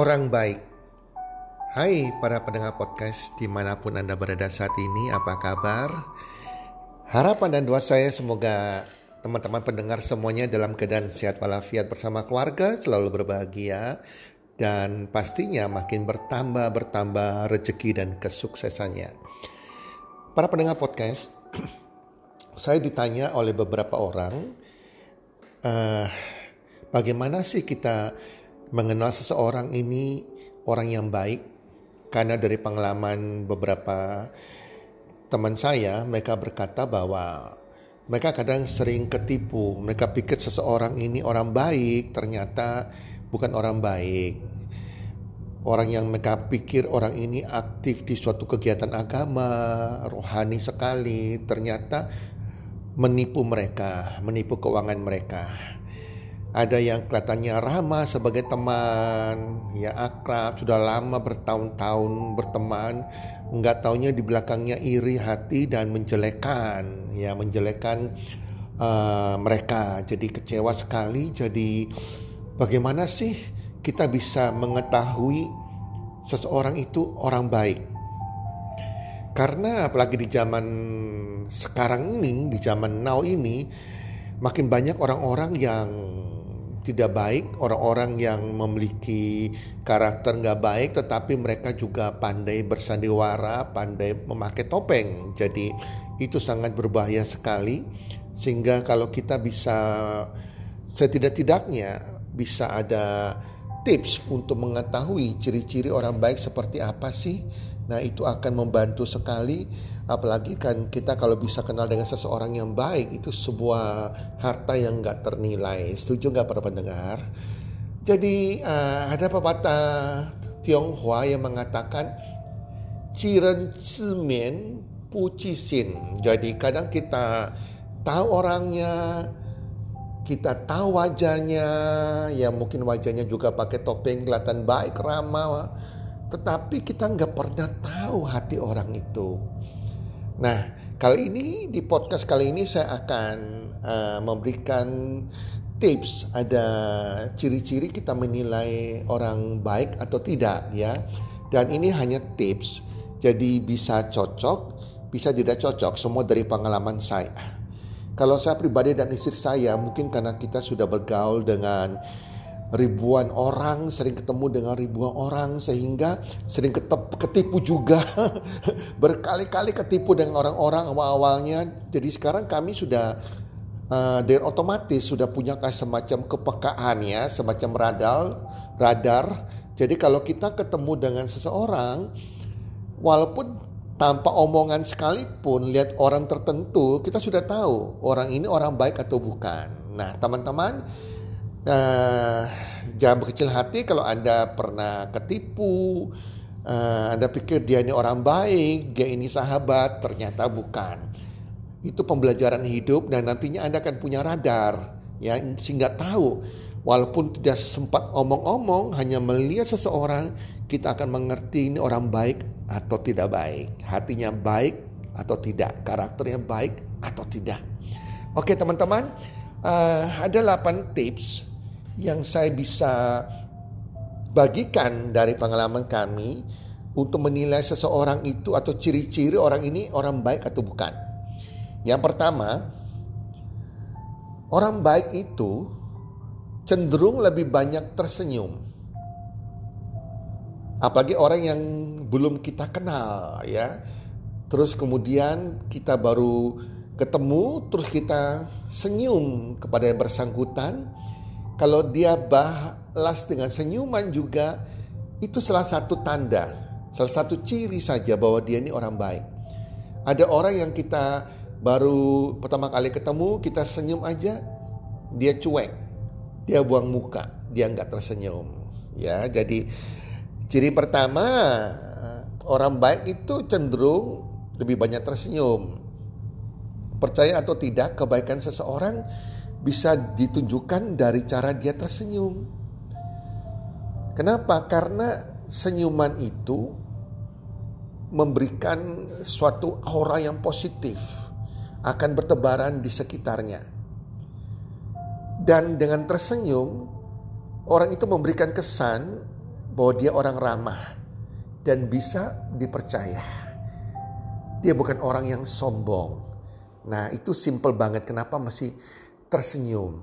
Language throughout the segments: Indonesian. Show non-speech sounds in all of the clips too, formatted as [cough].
Orang baik Hai para pendengar podcast di mana pun Anda berada saat ini apa kabar Harapan dan doa saya semoga teman-teman pendengar semuanya dalam keadaan sehat walafiat bersama keluarga selalu berbahagia dan pastinya makin bertambah bertambah rezeki dan kesuksesannya. Para pendengar podcast, [clears throat] saya ditanya oleh beberapa orang, uh, bagaimana sih kita mengenal seseorang ini orang yang baik. Karena dari pengalaman beberapa teman saya mereka berkata bahwa mereka kadang sering ketipu. Mereka pikir seseorang ini orang baik ternyata bukan orang baik. Orang yang mereka pikir orang ini aktif di suatu kegiatan agama rohani sekali ternyata menipu mereka menipu keuangan mereka ada yang kelihatannya ramah sebagai teman, ya akrab, sudah lama bertahun-tahun berteman, nggak taunya di belakangnya iri hati dan menjelekan, ya menjelekan uh, mereka. Jadi kecewa sekali. Jadi bagaimana sih kita bisa mengetahui seseorang itu orang baik? Karena apalagi di zaman sekarang ini, di zaman now ini, makin banyak orang-orang yang tidak baik, orang-orang yang memiliki karakter nggak baik, tetapi mereka juga pandai bersandiwara, pandai memakai topeng. Jadi itu sangat berbahaya sekali. Sehingga kalau kita bisa setidak-tidaknya bisa ada tips untuk mengetahui ciri-ciri orang baik seperti apa sih. Nah itu akan membantu sekali Apalagi kan kita kalau bisa kenal dengan seseorang yang baik itu sebuah harta yang nggak ternilai. Setuju nggak para pendengar? Jadi uh, ada pepatah Tionghoa yang mengatakan Ciren Cimen Pucisin. Jadi kadang kita tahu orangnya, kita tahu wajahnya, ya mungkin wajahnya juga pakai topeng kelihatan baik, ramah, tetapi kita nggak pernah tahu hati orang itu. Nah, kali ini di podcast kali ini saya akan uh, memberikan tips ada ciri-ciri kita menilai orang baik atau tidak ya. Dan ini hanya tips, jadi bisa cocok, bisa tidak cocok, semua dari pengalaman saya. Kalau saya pribadi dan istri saya mungkin karena kita sudah bergaul dengan ribuan orang, sering ketemu dengan ribuan orang sehingga sering ketep, ketipu juga. [laughs] Berkali-kali ketipu dengan orang-orang awal-awalnya. Jadi sekarang kami sudah uh, dan otomatis sudah punya semacam kepekaan ya, semacam radar, radar. Jadi kalau kita ketemu dengan seseorang walaupun tanpa omongan sekalipun lihat orang tertentu kita sudah tahu orang ini orang baik atau bukan. Nah, teman-teman Uh, jangan berkecil hati kalau Anda pernah ketipu, uh, Anda pikir dia ini orang baik, dia ini sahabat, ternyata bukan. Itu pembelajaran hidup dan nantinya Anda akan punya radar ya sehingga tahu walaupun tidak sempat omong-omong hanya melihat seseorang kita akan mengerti ini orang baik atau tidak baik, hatinya baik atau tidak, karakternya baik atau tidak. Oke teman-teman, uh, ada 8 tips yang saya bisa bagikan dari pengalaman kami untuk menilai seseorang itu atau ciri-ciri orang ini orang baik atau bukan. Yang pertama, orang baik itu cenderung lebih banyak tersenyum. Apalagi orang yang belum kita kenal ya. Terus kemudian kita baru ketemu terus kita senyum kepada yang bersangkutan. Kalau dia balas dengan senyuman juga itu salah satu tanda, salah satu ciri saja bahwa dia ini orang baik. Ada orang yang kita baru pertama kali ketemu kita senyum aja dia cuek, dia buang muka, dia nggak tersenyum. Ya, jadi ciri pertama orang baik itu cenderung lebih banyak tersenyum. Percaya atau tidak, kebaikan seseorang bisa ditunjukkan dari cara dia tersenyum. Kenapa? Karena senyuman itu memberikan suatu aura yang positif akan bertebaran di sekitarnya. Dan dengan tersenyum, orang itu memberikan kesan bahwa dia orang ramah dan bisa dipercaya. Dia bukan orang yang sombong. Nah, itu simple banget kenapa masih tersenyum.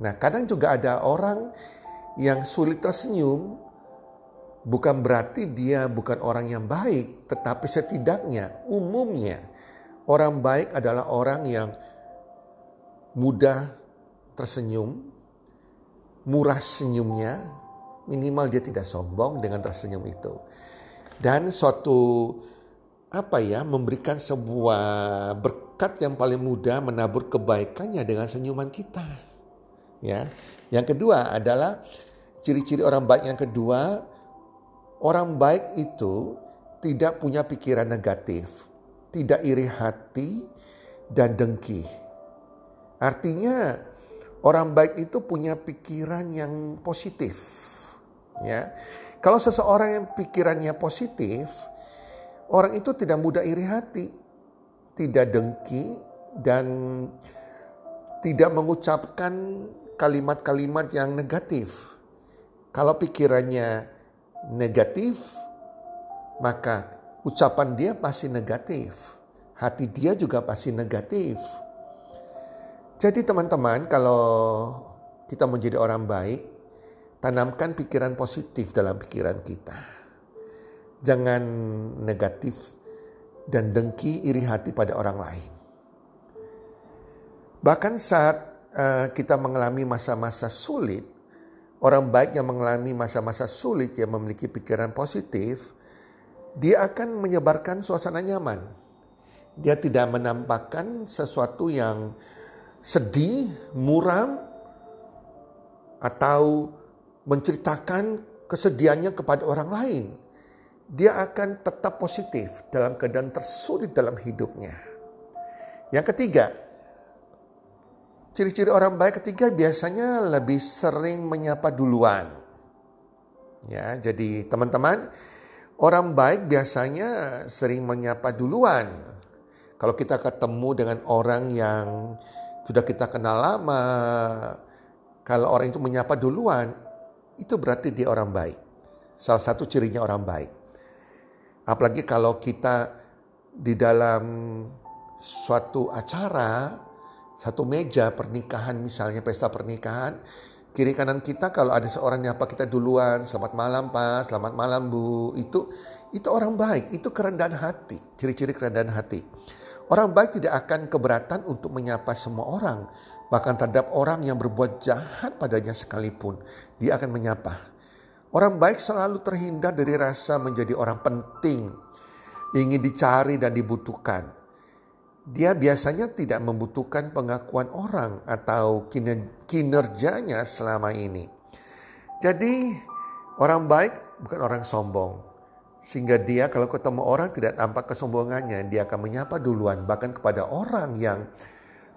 Nah, kadang juga ada orang yang sulit tersenyum bukan berarti dia bukan orang yang baik, tetapi setidaknya umumnya orang baik adalah orang yang mudah tersenyum, murah senyumnya, minimal dia tidak sombong dengan tersenyum itu. Dan suatu apa ya memberikan sebuah berkat yang paling mudah menabur kebaikannya dengan senyuman kita. Ya. Yang kedua adalah ciri-ciri orang baik yang kedua, orang baik itu tidak punya pikiran negatif, tidak iri hati dan dengki. Artinya orang baik itu punya pikiran yang positif. Ya. Kalau seseorang yang pikirannya positif, orang itu tidak mudah iri hati, tidak dengki dan tidak mengucapkan kalimat-kalimat yang negatif. Kalau pikirannya negatif, maka ucapan dia pasti negatif. Hati dia juga pasti negatif. Jadi teman-teman kalau kita menjadi orang baik, Tanamkan pikiran positif dalam pikiran kita. Jangan negatif dan dengki iri hati pada orang lain. Bahkan saat uh, kita mengalami masa-masa sulit, orang baik yang mengalami masa-masa sulit yang memiliki pikiran positif, dia akan menyebarkan suasana nyaman. Dia tidak menampakkan sesuatu yang sedih, muram, atau menceritakan kesedihannya kepada orang lain, dia akan tetap positif dalam keadaan tersulit dalam hidupnya. Yang ketiga, ciri-ciri orang baik ketiga biasanya lebih sering menyapa duluan. Ya, jadi teman-teman, orang baik biasanya sering menyapa duluan. Kalau kita ketemu dengan orang yang sudah kita kenal lama, kalau orang itu menyapa duluan, itu berarti dia orang baik. Salah satu cirinya orang baik. Apalagi kalau kita di dalam suatu acara, satu meja pernikahan misalnya pesta pernikahan, kiri kanan kita kalau ada seorang nyapa kita duluan, selamat malam Pak, selamat malam Bu, itu itu orang baik, itu kerendahan hati, ciri-ciri kerendahan hati. Orang baik tidak akan keberatan untuk menyapa semua orang, Bahkan terhadap orang yang berbuat jahat padanya sekalipun, dia akan menyapa. Orang baik selalu terhindar dari rasa menjadi orang penting, ingin dicari dan dibutuhkan. Dia biasanya tidak membutuhkan pengakuan orang atau kinerjanya selama ini. Jadi, orang baik bukan orang sombong. Sehingga dia kalau ketemu orang tidak tampak kesombongannya, dia akan menyapa duluan bahkan kepada orang yang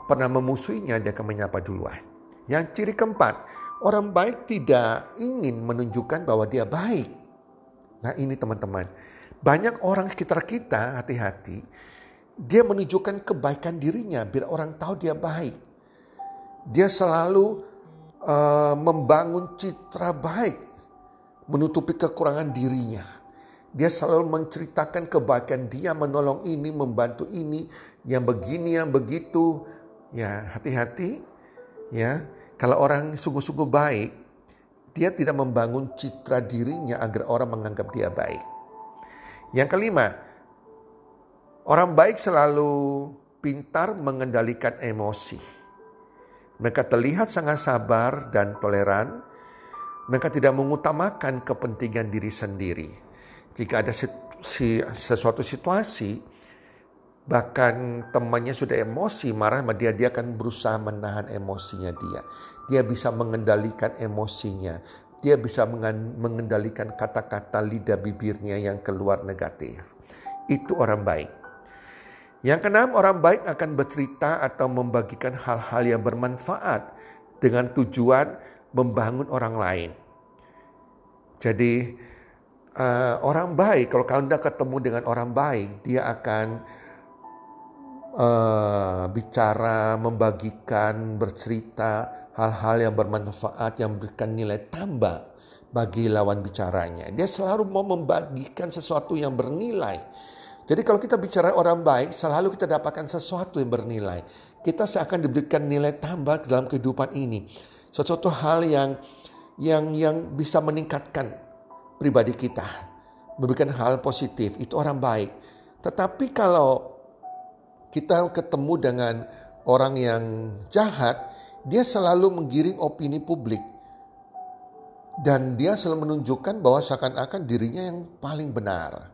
pernah memusuhinya, dia akan menyapa duluan. Yang ciri keempat, orang baik tidak ingin menunjukkan bahwa dia baik. Nah ini teman-teman, banyak orang sekitar kita hati-hati, dia menunjukkan kebaikan dirinya biar orang tahu dia baik. Dia selalu uh, membangun citra baik, menutupi kekurangan dirinya. Dia selalu menceritakan kebaikan dia, menolong ini, membantu ini, yang begini, yang begitu. Ya, hati-hati. Ya, kalau orang sungguh-sungguh baik, dia tidak membangun citra dirinya agar orang menganggap dia baik. Yang kelima, orang baik selalu pintar mengendalikan emosi. Mereka terlihat sangat sabar dan toleran. Mereka tidak mengutamakan kepentingan diri sendiri jika ada sesuatu situasi bahkan temannya sudah emosi marah sama dia dia akan berusaha menahan emosinya dia. Dia bisa mengendalikan emosinya. Dia bisa mengendalikan kata-kata lidah bibirnya yang keluar negatif. Itu orang baik. Yang keenam orang baik akan bercerita atau membagikan hal-hal yang bermanfaat dengan tujuan membangun orang lain. Jadi uh, orang baik, kalau Anda ketemu dengan orang baik, dia akan uh, bicara, membagikan, bercerita hal-hal yang bermanfaat, yang memberikan nilai tambah bagi lawan bicaranya. Dia selalu mau membagikan sesuatu yang bernilai. Jadi kalau kita bicara orang baik, selalu kita dapatkan sesuatu yang bernilai. Kita seakan diberikan nilai tambah dalam kehidupan ini. Sesuatu hal yang yang yang bisa meningkatkan pribadi kita. Memberikan hal positif, itu orang baik. Tetapi kalau kita ketemu dengan orang yang jahat, dia selalu menggiring opini publik. Dan dia selalu menunjukkan bahwa seakan-akan dirinya yang paling benar.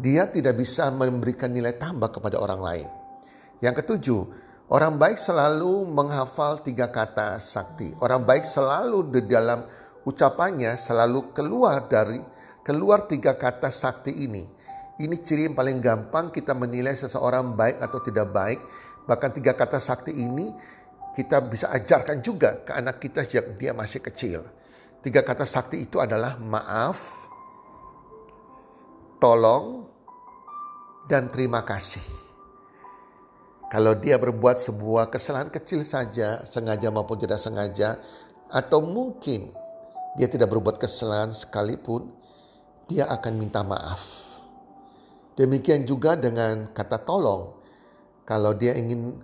Dia tidak bisa memberikan nilai tambah kepada orang lain. Yang ketujuh, orang baik selalu menghafal tiga kata sakti. Orang baik selalu di dalam ucapannya selalu keluar dari keluar tiga kata sakti ini. Ini ciri yang paling gampang kita menilai seseorang baik atau tidak baik. Bahkan tiga kata sakti ini kita bisa ajarkan juga ke anak kita sejak dia masih kecil. Tiga kata sakti itu adalah maaf, tolong, dan terima kasih. Kalau dia berbuat sebuah kesalahan kecil saja, sengaja maupun tidak sengaja, atau mungkin dia tidak berbuat kesalahan sekalipun, dia akan minta maaf. Demikian juga dengan kata tolong. Kalau dia ingin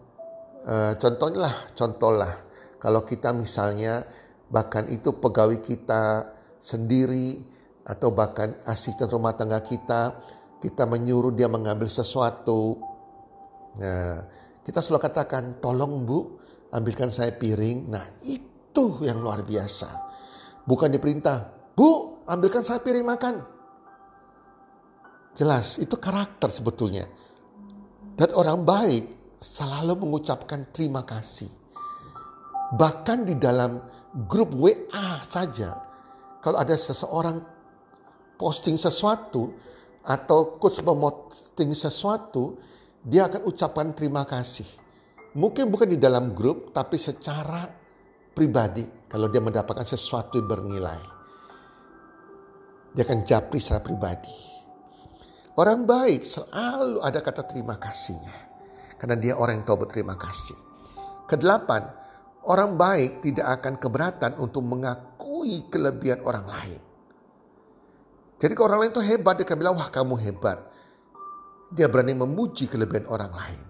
uh, contohlah, contohlah kalau kita misalnya bahkan itu pegawai kita sendiri atau bahkan asisten rumah tangga kita, kita menyuruh dia mengambil sesuatu. Nah, kita selalu katakan, tolong bu, ambilkan saya piring. Nah, itu yang luar biasa. Bukan diperintah, Bu, ambilkan saya piring makan. Jelas, itu karakter sebetulnya. Dan orang baik selalu mengucapkan terima kasih. Bahkan di dalam grup WA saja, kalau ada seseorang posting sesuatu atau coach memposting sesuatu, dia akan ucapkan terima kasih. Mungkin bukan di dalam grup, tapi secara pribadi kalau dia mendapatkan sesuatu yang bernilai. Dia akan japri secara pribadi. Orang baik selalu ada kata terima kasihnya. Karena dia orang yang tahu berterima kasih. Kedelapan, orang baik tidak akan keberatan untuk mengakui kelebihan orang lain. Jadi kalau orang lain itu hebat, dia akan bilang, wah kamu hebat. Dia berani memuji kelebihan orang lain.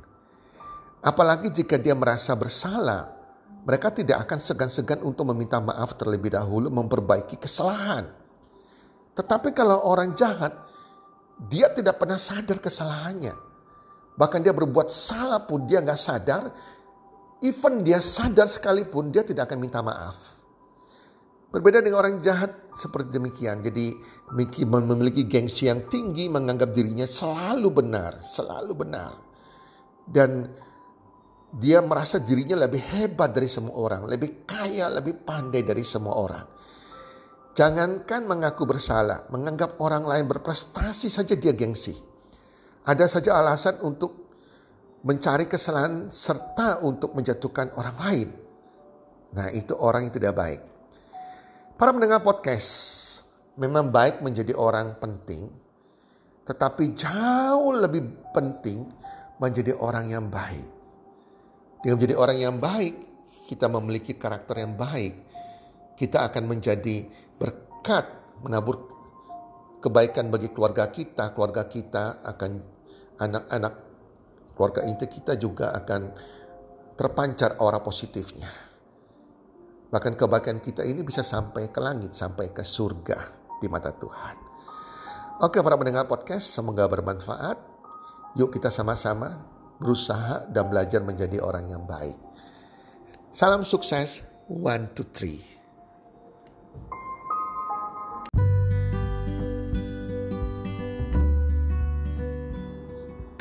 Apalagi jika dia merasa bersalah, mereka tidak akan segan-segan untuk meminta maaf terlebih dahulu memperbaiki kesalahan. Tetapi kalau orang jahat, dia tidak pernah sadar kesalahannya. Bahkan dia berbuat salah pun dia nggak sadar. Even dia sadar sekalipun dia tidak akan minta maaf. Berbeda dengan orang jahat seperti demikian. Jadi memiliki gengsi yang tinggi menganggap dirinya selalu benar, selalu benar. Dan dia merasa dirinya lebih hebat dari semua orang, lebih kaya, lebih pandai dari semua orang. Jangankan mengaku bersalah, menganggap orang lain berprestasi saja dia gengsi. Ada saja alasan untuk mencari kesalahan serta untuk menjatuhkan orang lain. Nah, itu orang yang tidak baik. Para mendengar podcast, memang baik menjadi orang penting, tetapi jauh lebih penting menjadi orang yang baik. Dengan menjadi orang yang baik, kita memiliki karakter yang baik. Kita akan menjadi berkat, menabur kebaikan bagi keluarga kita, keluarga kita akan anak-anak keluarga inti kita juga akan terpancar aura positifnya. Bahkan kebaikan kita ini bisa sampai ke langit, sampai ke surga di mata Tuhan. Oke para pendengar podcast, semoga bermanfaat. Yuk kita sama-sama berusaha dan belajar menjadi orang yang baik. Salam sukses, one, two, three.